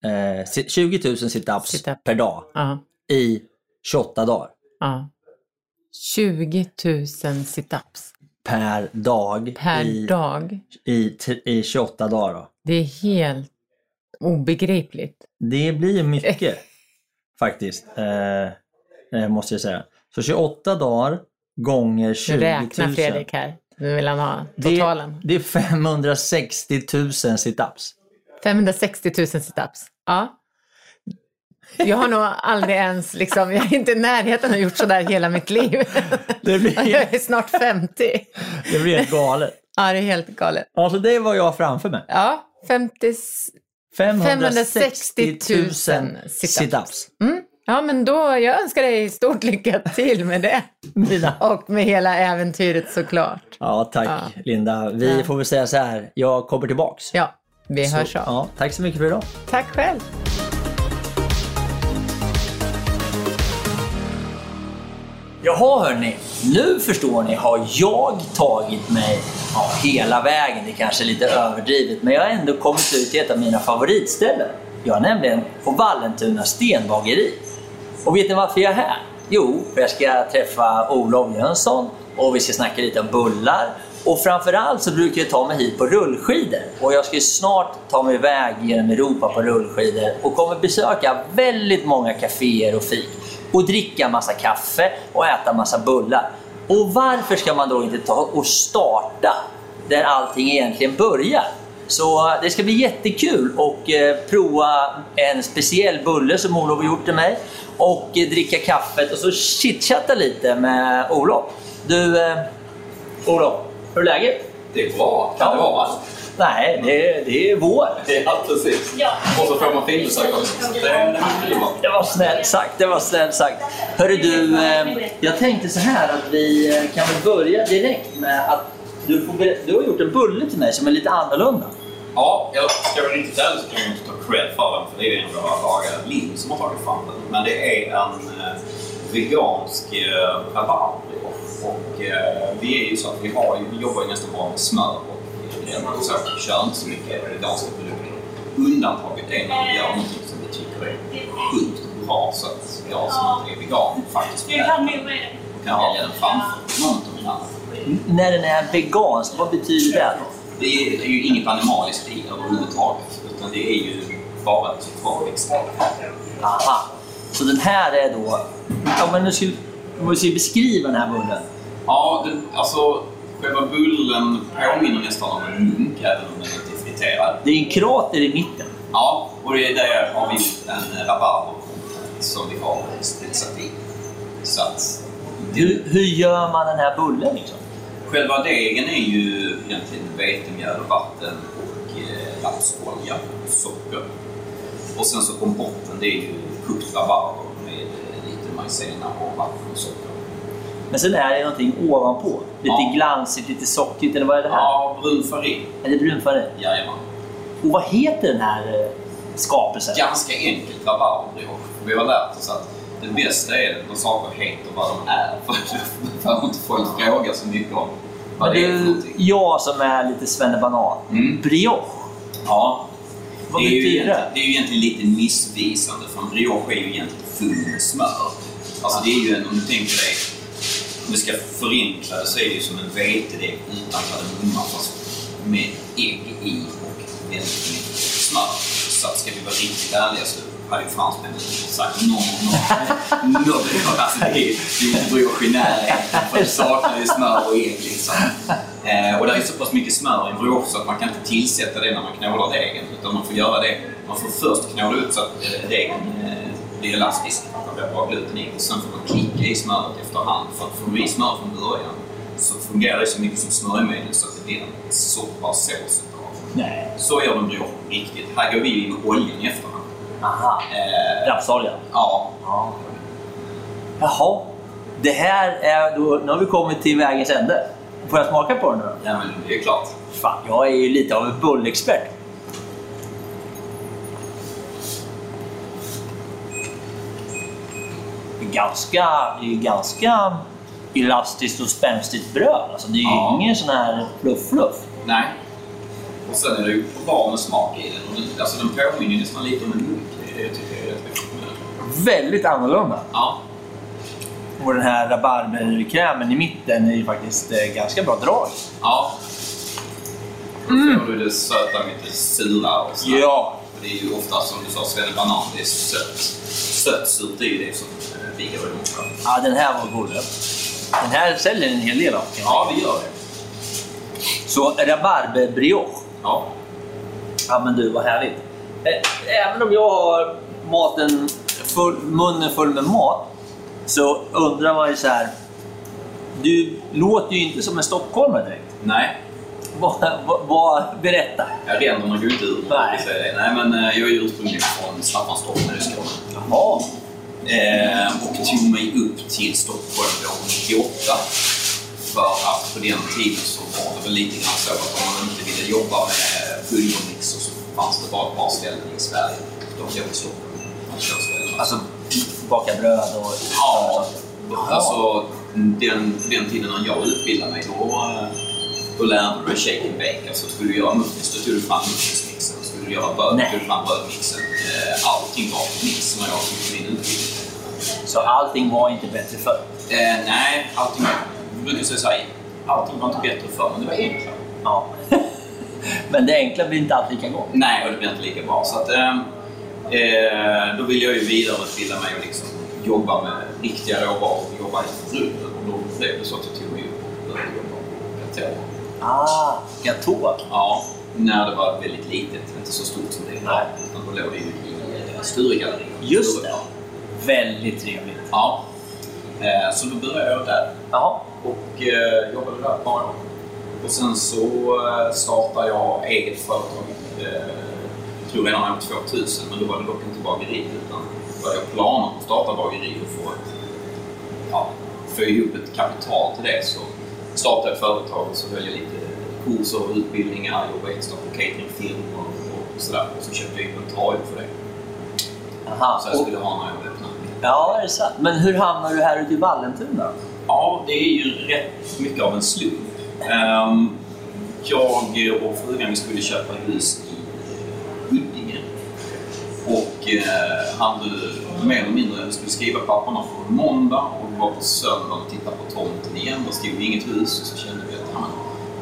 Eh, si- 20 000 situps Sit-up. per dag Ja, i 28 dagar. ja. 20 000 situps Per dag. per i, dag. I, I 28 dagar. Då. Det är helt obegripligt. Det blir mycket faktiskt. Eh, eh, måste jag säga. Så 28 dagar gånger 20 Nu 000. räknar Fredrik här. Nu vill han ha Det, totalen. det är 560 000 situps. 560 000 situps. Ja. Jag har nog aldrig ens, liksom, jag är inte i närheten av gjort sådär hela mitt liv. Det blir, Jag är snart 50. det blir helt galet. Ja, det är helt galet. Alltså det var jag framför mig. Ja, 50... 560 000 situps. Mm. Ja, men då, jag önskar dig stort lycka till med det. Mina. Och med hela äventyret såklart. Ja, tack Ja. Linda. Vi Ja. får väl säga så här, jag kommer tillbaks. Ja, vi Så, hörs av. ja, tack så mycket för idag. Tack själv. Jaha hörni, nu förstår ni har jag tagit mig ja, hela vägen. Det kanske är lite överdrivet, men jag har ändå kommit ut till ett av mina favoritställen. Jag är nämligen på Vallentuna stenbageri. Och vet ni varför jag är här? Jo, för jag ska träffa Olof Jönsson och vi ska snacka lite om bullar. Och framförallt så brukar jag ta mig hit på rullskidor. Och jag ska ju snart ta mig iväg genom Europa på rullskidor och kommer besöka väldigt många kaféer och fik. Och dricka massa kaffe och äta massa bullar. Och varför ska man då inte ta och starta där allting egentligen börjar? Så eh, det ska bli jättekul och eh, prova en speciell bulle som Olof har gjort till mig och eh, dricka kaffet och så chitchatta lite med Olof. Du, eh, Olof, hur är läget? Det är bra. Kan Ja. det vara? Nej, det, det är vår. Ja, precis. Och så får man filmbesök också. Det är var snällt sagt, det var snällt sagt. Hörru du, eh, jag tänkte så här att vi eh, kan väl börja direkt med att du, får, du har gjort en bulle till mig som är lite annorlunda. Ja, jag ska väl inte ärlig så kan jag inte ta cred för den, för det är ju en av våra lagare, Linn, som har tagit fram den. Men det är en eh, vegansk eh, rabarberbrioche. Och eh, vi är ju så att vi, har, vi jobbar ju nästan bara med smör och ingredienser. Så vi kör inte så mycket veganska produkter. Undantaget är när vi gör någonting som vi tycker är sjukt bra så att jag som inte är vegan faktiskt kan kan välja den framför någon av mina andra. När den är vegansk, vad betyder det? Det är, ju inget animaliskt i överhuvudtaget utan det är ju bara totalväxter. Aha. Så den här är då... Ja, men nu ska, om vi ska beskriva den här bullen. Ja, den, alltså själva bullen påminner nästan om en munk även om den är friterad. Det är en krater i mitten. Ja, och det är där har vi gjort en rabarber som vi har spetsat i. Så att, Hur, hur gör man den här bullen liksom? Själva degen är ju egentligen vetemjöl, vatten och eh, rapsolja och socker. Och sen så på botten det är ju kokt rabarber med eh, lite majsena och vatten och socker. Men sen är det någonting ovanpå. Lite Ja. glansigt, lite sockrigt, eller vad är det här? Ja, brun farin. Är det brunfarin? Jajamän. Och vad heter den här eh, skapelsen? Ganska enkelt rabarberbrioche. Vi har lärt oss att det bästa är när saker heter vad de är. För då behöver inte folk fråga så mycket om vad det är du, jag som är lite svennebanan. Mm. Brioche. Ja. Vad det, är ju betyder det? det är ju egentligen lite missvisande för en brioche är ju egentligen full med smör. Alltså det är ju en, om du tänker dig, om vi ska förenkla det så är det ju som en vetedeg utan kardemumma fast med ägg i och väldigt mycket smör. Så att ska vi vara riktigt ärliga så hade ju fransmännen sagt någon, någon, no. alltså det är det är ju brioche i närheten för det saknar ju smör och ägg liksom. Eh, och det är så pass mycket smör i en brioche så att man kan inte tillsätta det när man knådar degen utan man får göra det, man får först knåda ut så att eh, degen eh, blir elastisk, blir bra gluten i och sen får man klicka i smöret efterhand för att får du i smör från början så fungerar det så mycket som smörjmedel så att det blir en soppa sås. Nej. Så gör de på riktigt. Här går vi in med oljan i efterhand. Aha. Eh, Rapsolja. ja, Ja. Jaha. Det här är då, nu har vi kommit till vägens ände. Får jag smaka på den nu då? ja, men det är klart. Fan, jag är ju lite av en bullexpert. Det är ganska, det är ganska elastiskt och spänstigt bröd. Alltså, det är ju Ja. ingen sån här fluff-fluff. Nej. Och sen är det ju bra med smak i den. Alltså den påminner ju nästan lite om en munk. Det det jag tycker är rätt den. Väldigt annorlunda. Ja. Och den här rabarberkrämen i mitten är ju faktiskt eh, ganska bra drag. Ja. Då får du det söta med det sura och så. Ja. Och Det är ju ofta som du sa, svennebanan, det är sött. Sött surt är ju det som vi. Ja, den här var god. Den här säljer en hel del av. Ja, vi gör det. Så rabarberbrioche. Ja. Ja men du, vad härligt. Eh, Även om jag har maten full, munnen full med mat så undrar man ju så här. Du låter ju inte som en stockholmare direkt. Nej, Vad, vad, vad, berätta. Ja, ränderna går inte ur. Nej. Nej, men eh, jag är ju ursprungligen från Staffanstorp nere i Skåne. Jaha. Eh, och tog mig upp till Stockholm då 98. För att på den tiden så var det väl lite grann så att om man inte ville jobba med pulvermixer så fanns det bara ett par ställen i Sverige. De låg i Stockholm. Alltså baka bröd och... Ja, alltså den, den tiden när jag utbildade mig då, eh, då lärde dig shake and bake. Alltså skulle du göra muffins, då tog du fram muffinsmixen. Nej. tog du fram brödmixen. Eh, Allting var på mix när jag tog min utbildning. Så allting var inte bättre förr. Eh, nej, allting var... Vi brukar säga så här, allting var inte bättre förr, men det var enklare. Ja. men det enkla blir inte alltid lika gott. Nej, och det blir inte lika bra. Så att, ehm, eh, då vill jag ju vidareutbilda mig och liksom jobba med riktiga råvaror och jobba efter grunden. Och då blev det så att jag tog mig upp och började jobba på Gatå. Ah, gatå. Ja, när det var väldigt litet, inte så stort som det är idag. Utan då låg det ju i Sturegalleriet. Just det. Väldigt trevligt. Ja. Eh, så då började jag där. Jaha. och eh, jobbade där ett par år. Och sen så eh, startade jag eget företag, jag tror redan år 2000, men då var det dock inte bageri utan då hade jag planer på att starta bageri och få, ett, ja, få ihop ett kapital till det. Så startade jag ett företag och så höll jag lite kurser och utbildningar, jobbade ett på cateringfilm och, och sådär. Och så köpte jag inventarium för det. Aha. Så jag skulle ha när jag öppnade. Ja, är det sant? Men hur hamnar du här ute i Vallentuna? Ja, det är ju rätt mycket av en slump. Ehm, jag och frugan vi skulle köpa hus i Huddinge. Och eh, hade mer eller mindre skulle skriva papperna för måndag och vi var på söndag och tittade på tomten igen. Där stod inget hus och så kände vi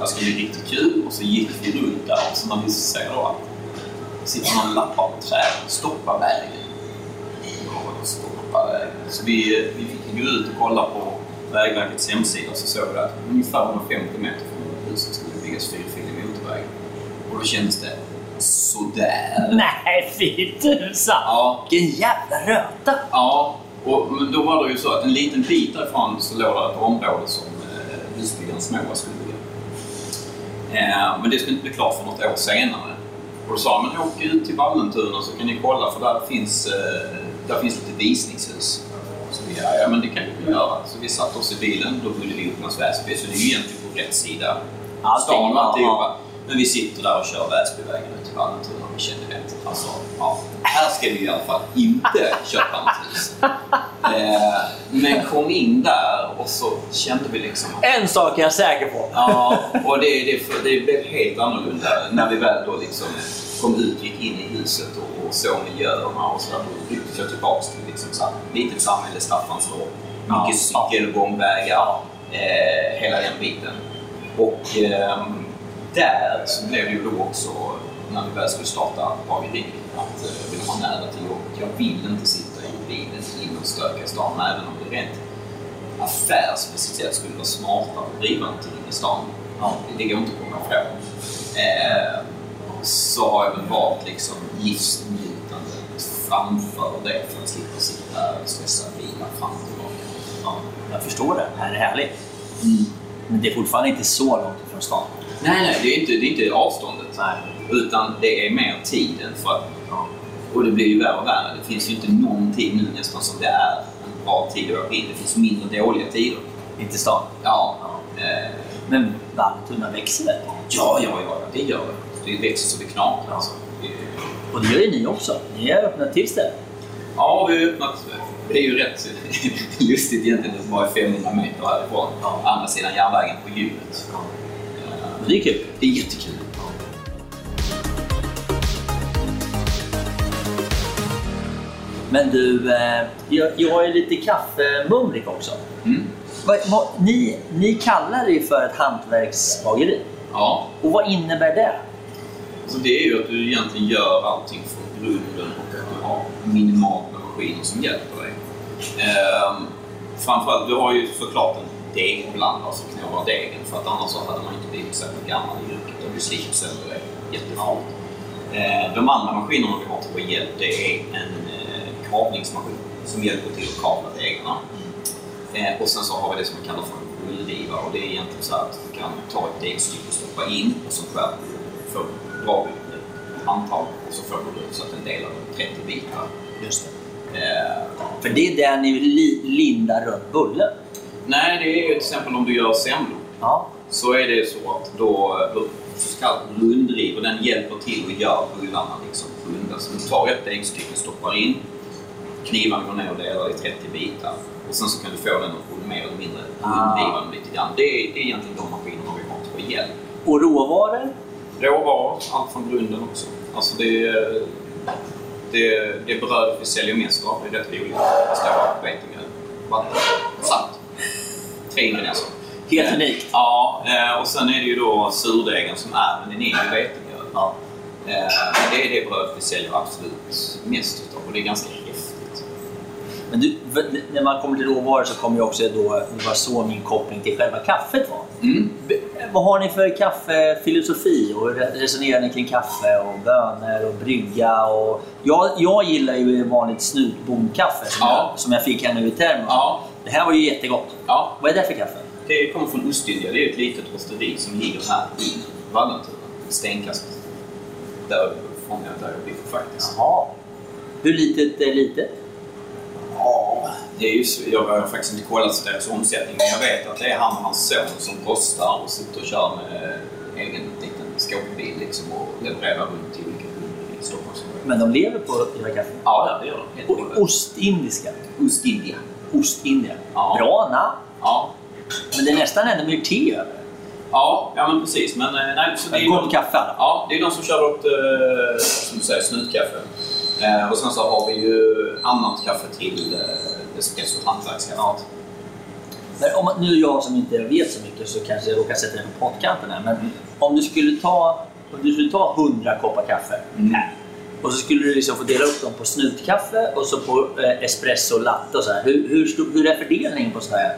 det här ska bli riktigt kul. Och så gick vi runt där och så när vi ser då att sitter någon lappar på träden stoppa vägen. Så vi, vi fick gå ut och kolla på Vägverkets hemsida så såg vi att ungefär 150 meter från huset skulle det byggas fyrfilig motorväg. Och då kändes det sådär. Nej, fy tusan! Ja, Vilken jävla röta! Ja, och men då var det ju så att en liten bit därifrån så låg det ett område som eh, husbyggaren Småa skulle bygga. Eh, men det skulle inte bli klart för något år senare. Och då sa men åk ut till Vallentuna så kan ni kolla för där finns, eh, där finns lite visningshus. Så vi, ja, men det kan vi göra. Så vi satte oss i bilen, då bodde vi i Upplands Väsby, så det är ju egentligen på rätt sida Allting, stan alltihopa. Men vi sitter där och kör Väsbyvägen ut till Vallentuna och vi kände rätt. Alltså, ja, här ska vi i alla fall inte köpa något hus. Eh, men kom in där och så kände vi liksom En sak är jag säker på. Ja, och det, det, det blev helt annorlunda när vi väl då liksom kom ut, gick in i huset och, och såg miljöerna och så där. Då rycktes jag tillbaks till liksom så här, litet samhälle, Staffanstorp, mycket Ja. cykelgångvägar, eh, hela den biten. Och ehm, där så blev det ju då också, när vi väl skulle starta bageri, att eh, jag vill ha nära till jobbet. Jag vill inte sitta i bilen in och stöka i stan, även om det rent affärsmässigt sett skulle vara smartare att driva någonting i stan. Ja, det går inte att komma ifrån. Eh, så har jag väl valt liksom livsnjutandet framför det för att slippa sitta och stressa bilar fram och tillbaka. Ja, jag förstår det. Det här är härligt. Men det är fortfarande inte så långt ifrån stan. Nej, nej, det är inte, det är inte avståndet. Nej. Utan det är mer tiden. För att, och det blir ju värre och värre. Det finns ju inte någon tid nu nästan som det är en bra tid att åka in. Det finns mindre dåliga tider. Inte stan. Ja. Eh, Men Vallentuna växer väldigt. ja, ja, ja, det gör det. Det växer så det knakar. Alltså. Det- Och det gör ju ni också. Ni har öppnat till ställe. Ja, vi har öppnat. Det är ju rätt lustigt egentligen att bara är 500 meter härifrån. Andra sidan järnvägen på hjulet. Men det är kul. Det är jättekul. Men du, eh, jag, jag ju lite kaffemumrik också. Mm. Vad, vad, ni, ni kallar det för ett hantverksbageri. Ja, Och vad innebär det? så det är ju att du egentligen gör allting från grunden och att du har minimalt med maskiner som hjälper dig. Ehm, framförallt, du har ju såklart en degblandare som knådar degen för att annars så hade man inte blivit särskilt gammal i yrket och du det jättefort. Eh, de andra maskinerna vi har till vår hjälp det är en kavlingsmaskin som hjälper till att kavla degarna. Eh, och sen så har vi det som vi kallar för en rullrivare och det är egentligen så att du kan ta ett degstycke och stoppa in och så skär du, får, drar du ett handtag och så får du så att den delar i 30 bitar. Just det. Eh, För det är där ni li, lindar runt bullen. nej, det är ju till exempel om du gör semlor Ja. så är det så att då, då ska rundriv den hjälper till att göra bullarna liksom runda. Så du tar ett äggstycke, stoppar in, knivarna går ner och delar i 30 bitar. Och sen så kan du få den att rulla mer eller mindre rundriva den lite grann. Det är, det är egentligen de maskinerna vi har till vår hjälp. Och råvaror? Råvaror, allt från grunden också. Alltså det, är- det, det bröd vi säljer mest av, det är rätt roligt. Det står vetemjöl, vatten, salt. Tre ingredienser. Helt unikt. Ja, eh, och sen är det ju då surdegen som är, men den är ju vetemjöl. Ja. Eh, det är det bröd vi säljer absolut mest utav och det är ganska. Men du, när man kommer till råvaror så kommer ju också då, det var så min koppling till själva kaffet var. Mm. Vad har ni för kaffefilosofi och re- resonerar ni kring kaffe och bönor och brygga? Och jag, jag gillar ju vanligt snutbondkaffe som, Ja. jag, som jag fick här nu i termos. Ja, Det här var ju jättegott. ja, Vad är det för kaffe? det kommer från Ostindien. Det är ett litet rosteri som ligger här i Vallentuna. Stenkast där från där jag bor faktiskt. Jaha. Hur litet är litet? Ja, det är ju, så- jag har faktiskt inte kollat deras omsättning men jag vet att det är han och hans son som postar och sitter och kör med egen liten skåpbil liksom och levererar runt till olika kunder i Stockholmsområdet. Men de lever på era kaffe? Ja, det gör de. Ostindiska? Ostindia. Ostindia. Ja. Bra namn. Ja. Men det är nästan ännu mer te över. Ja, ja men precis. Men, eh, nej, så det är Gott de, kaffe. Ja, det är de som kör åt, eh, som du säger, snutkaffe. Eh, och sen så har vi ju annat kaffe till eh, espresso hantverkskaffet. Men om, nu jag som inte vet så mycket så kanske jag råkar sätta dig på pottkanten här. Men om du skulle ta, om du skulle ta 100 koppar kaffe här, och så skulle du liksom få dela upp dem på snutkaffe och så på eh, espresso och latte och så här. Hur, hur, stor, hur är fördelningen på sådär?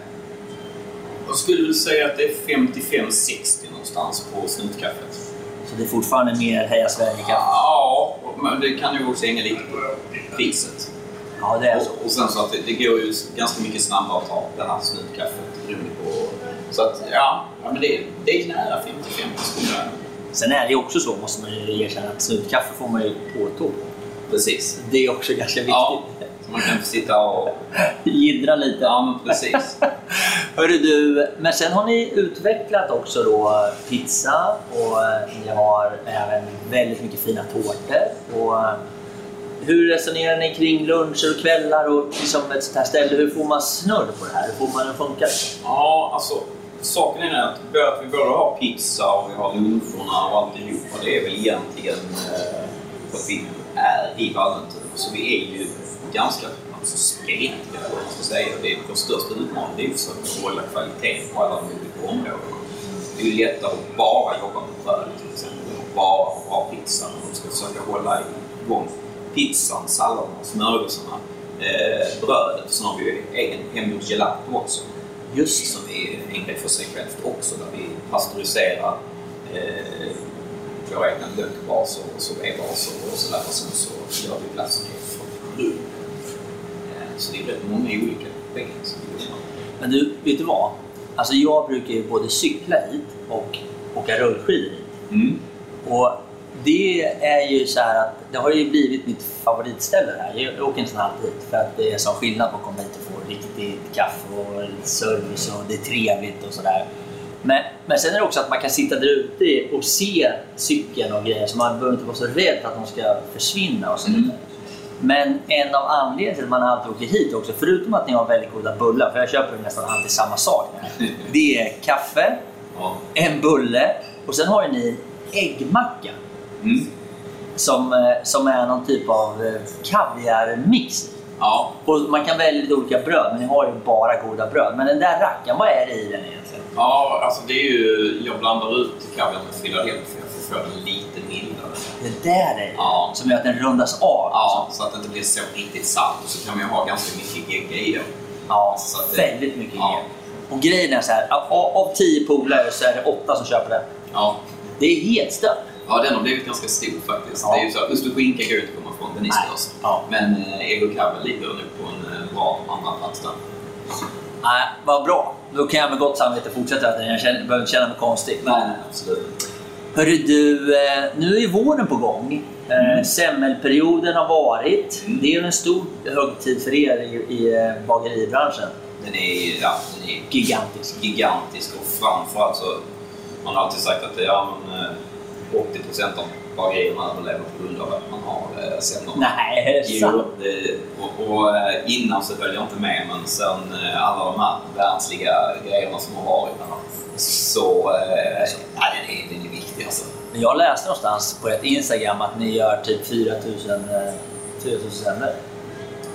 Jag skulle väl säga att det är 55-60 någonstans på snutkaffet. Så det är fortfarande mer Heja Sverige-kaffe? Ja, men det kan ju också hänga lite på priset. Ja, det är så. Och, och sen så att det, det går ju ganska mycket snabbare att ta det här snutkaffet på... Så att ja, ja men det, det är nära 50-50 skulle jag Sen är det ju också så, måste man ju erkänna, att snutkaffe får man ju på tå. Precis. Det är också ganska viktigt. Ja, man kan få sitta och... Jiddra lite. Ja, men precis. Hörru du, men sen har ni utvecklat också då pizza och eh, ni har även väldigt mycket fina tårtor. Och eh, hur resonerar ni kring luncher och kvällar och liksom ett sånt här ställe? Hur får man snurr på det här? Hur får man det att funka? Ja, alltså saken är att vi både har pizza och vi har luncherna och alltihopa. Det är väl egentligen eh, att vi är i Vallentuna. Så vi är ju ganska alltså, spretiga, eller vad man ska säga. Det är vår största utmaning det är ju att försöka hålla kvaliteten på alla de olika områdena. Det är ju lättare att bara jobba med bröd till exempel. Och bara ha bra pizza. Man ska försöka hålla igång pizzan, salladerna, smörgåsarna, eh, brödet. Sen har vi ju egen hemgjord gelato också. Just som är en grej för sig självt också, där vi pasteuriserar eh, våra egna lökbaser och sorbetbaser och sådär. Och sen så gör vi glassen från grunden. Så det är rätt många olika ben som vi jobbar. Men du, vet du vad? Alltså jag brukar ju både cykla hit och åka rullskidor hit. Mm. Och det är ju så här att det har ju blivit mitt favoritställe här. Jag åker inte alltid hit för att det är sån skillnad på att komma hit och få riktigt kaffe och service och det är trevligt och sådär. Men, men sen är det också att man kan sitta där ute och se cykeln och grejer så man behöver inte vara så rädd att de ska försvinna och så vidare. Men en av anledningarna till att man alltid åker hit också, förutom att ni har väldigt goda bullar, för jag köper nästan alltid samma sak. Det är kaffe, en bulle och sen har ni äggmacka. Mm. Som, eh, som är någon typ av eh, kaviarmix. Ja. Och man kan välja lite olika bröd, men ni har ju bara goda bröd. Men den där rackaren, vad är det i den egentligen? ja, alltså det är ju... Jag blandar ut kaviar med Philadelphia för att få den lite mildare. Det där är det Ja. som gör att den rundas av. Ja, så att det inte blir så riktigt salt. Så kan man ju ha ganska mycket gegga i den. Ja, det- väldigt mycket Ja. mer. Och grejen är så här, av, av tio polare så är det åtta som köper den. Ja. Det är helt stört. Ja, den har blivit ganska stor faktiskt. Ja. Det är ju så ost och skinka går inte att komma ifrån, den är störst. Ja. Men eh, och kaviar ligger nog på en eh, bra andra plats där. Nej, vad bra. Då kan jag med gott samvete fortsätta äta den. Jag känner, behöver inte känna mig konstig. Nej, nej, absolut. Hörru du, eh, nu är våren på gång. Eh, Semmelperioden har varit. Mm. Det är en stor högtid för er i, i eh, bageribranschen. Den är, ja, den är Gigantisk. gigantisk och framförallt så man har alltid sagt att ja, men, eh, 80 procent av bagerierna överlever på grund av att man har semlor. Nej, Jo, sant? det, och, och innan så höll jag inte med, men sen alla de här världsliga grejerna som har varit så ja, den, är, den är viktig alltså. Men Jag läste någonstans på ert Instagram att ni gör typ 4000 eh, 4000 semlor.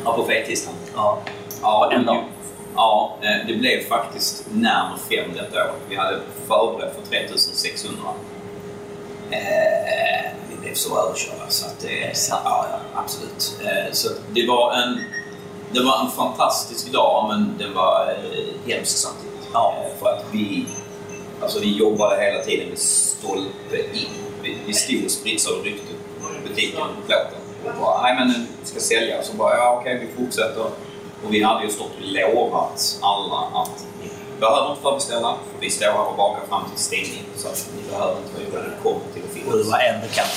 Ja, på fettisdagen. Ja. Ja, En dag. Ja, eh, det blev faktiskt närmare fem detta år. Vi hade förberett för 3600. Eh, vi blev så överkörda så att det... Ja, ja, absolut. Eh, så det var en... Det var en fantastisk dag, men det var eh, hemskt samtidigt. Ja. Eh, för att vi... Alltså vi jobbade hela tiden med stolpe in. Vi, stod och spritsade och ryckte butiken på plåten. Och bara, nej men nu ska sälja. Så bara, ja okej vi fortsätter. Och vi hade ju stått och lovat alla att ni behöver inte förbeställa, för vi står här och bakar fram till stängning. Så att ni behöver inte vara oroliga, kom till och finnas. Och det var en bekant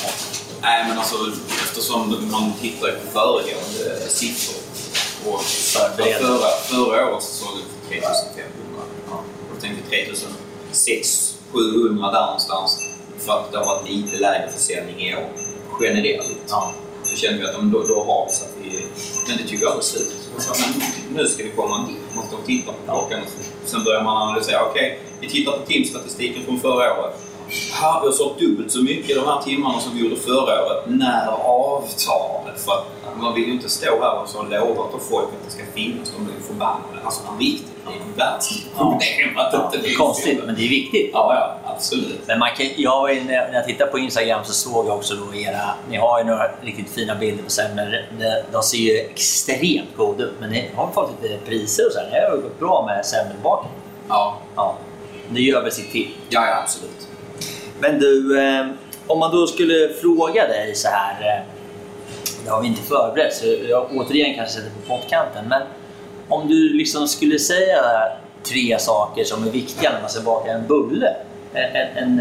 Nej men alltså eftersom man tittar på föregående siffror. Och förra, förra årets säsong fick 3500. Ja. Då tänkte vi 3600 700 där någonstans för att det har varit lite lägre försäljning i år generellt. Ja. Så kände vi att då, då har vi så att vi... Men det tog aldrig slut. Så, nu ska vi komma en. Man står och tittar på klockan. Sen börjar man analysera. Okej, okay, vi tittar på timstatistiken från förra året. Här, vi har sålt dubbelt så mycket de här timmarna som vi gjorde förra året. När avtar för att man vill ju inte stå här och så lovat åt folk att det ska finnas. De blir ju förbannade. Alltså på riktigt. Det är ju världsproblem att Ja, inte det är finns. konstigt, men det är viktigt. Ja, ja, absolut. Men man kan, jag, när jag tittade på Instagram så såg jag också då era... Ni har ju några riktigt fina bilder på semlor. De, de ser ju extremt goda ut, men ni har fått lite priser och så. här. Ni har gått bra med semmelbaken. Ja, Ja, det gör väl sitt till. ja, ja absolut. Men du, eh, om man då skulle fråga dig så här. Det har vi inte förberett, så jag återigen kanske sätter på pottkanten. Men om du liksom skulle säga tre saker som är viktiga när man ska baka en bulle. En, en, en,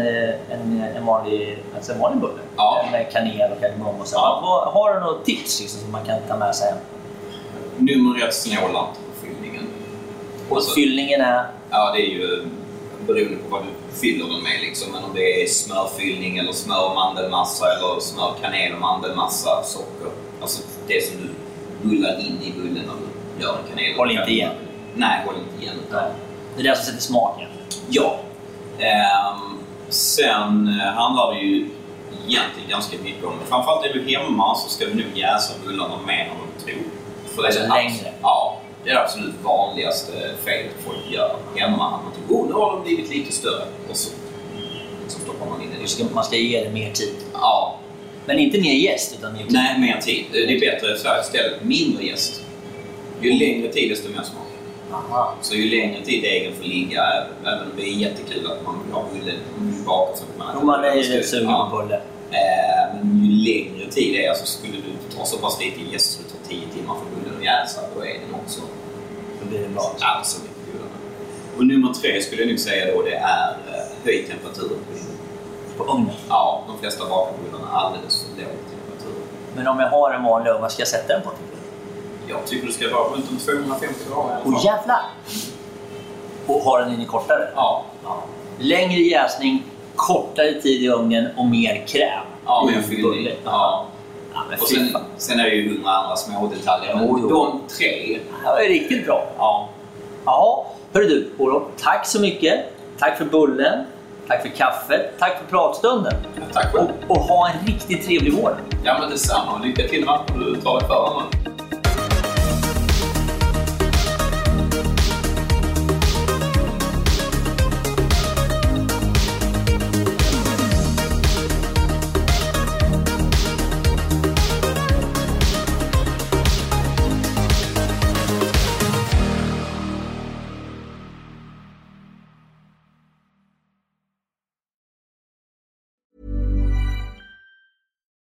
eh, en, vanlig, alltså en vanlig bulle. Ja. Med kanel och kardemumma och så. Ja. Har du något tips liksom, som man kan ta med sig hem? Nummer ett, snåla inte på fyllningen. Och Alltså- fyllningen är... Ja, det är ju beroende på vad du fyller den med. Liksom. Men om det är smörfyllning eller smör och mandelmassa eller smör, kanel och mandelmassa, socker. Alltså det som du bullar in i bullen när du gör en kanel. Håll inte igen. Nej, håll inte igen. Utan, Det är det som sätter smaken. Ja. Ehm, sen eh, handlar det ju egentligen ganska mycket om, framförallt är du hemma så ska du nog jäsa bullarna mer än du tror. För det är Alltså längre? Ja, det är det absolut vanligaste felet folk gör hemma. Man tror, oh, nu har de blivit lite större. Och så, så stoppar man in det. Ska, man ska ge det mer tid. Ja, Men inte mer jäst, utan mer tid. nej, mer tid. Det är bättre så här istället. Mindre jäst. Ju längre tid desto mer smak. Aha. Så ju längre tid degen får ligga, även om det är jättekul att man vill ha bullen bakad så man Och man är sugen på bulle. Eh, Men ju längre tid det är, alltså skulle du ta så pass lite jäst så det tar 10 timmar för bullen att jäsa, då är den också Då blir det bra. alltså mycket godare. Och nummer tre skulle jag nog säga då, det är eh, höj temperaturen på din På ugnen. Ja, de flesta vapenbullarna är alldeles för låg temperatur. Men om jag har en vanlig ugn, vad ska jag sätta den på? du? Jag tycker det ska vara runt om 250 grader i alla Åh fall. jävlar! Och har den inne kortare? Ja, Ja. Längre jäsning, kortare tid i ugnen och mer kräm. ja en fyllning. Ja. Ja, Och sen, sen är det ju hundra andra små detaljer. Men Jo, jo. de tre, Det var ju riktigt bra. ja. Ja, hörru du Olof. Tack så mycket. Tack för bullen. Tack för kaffet. Tack för pratstunden. Tack själv. Och, och ha en riktigt trevlig vår. Ja, men detsamma. Lycka till med allt du tar dig för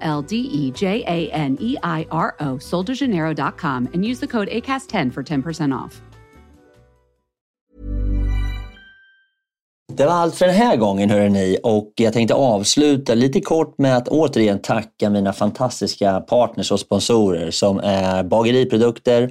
L D E J A N E I R O, soldajanero.com, and use the code ACAST10 for 10% off. Det var allt för den här gången hörni och jag tänkte avsluta lite kort med att återigen tacka mina fantastiska partners och sponsorer som är Bageriprodukter,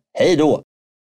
Hej då!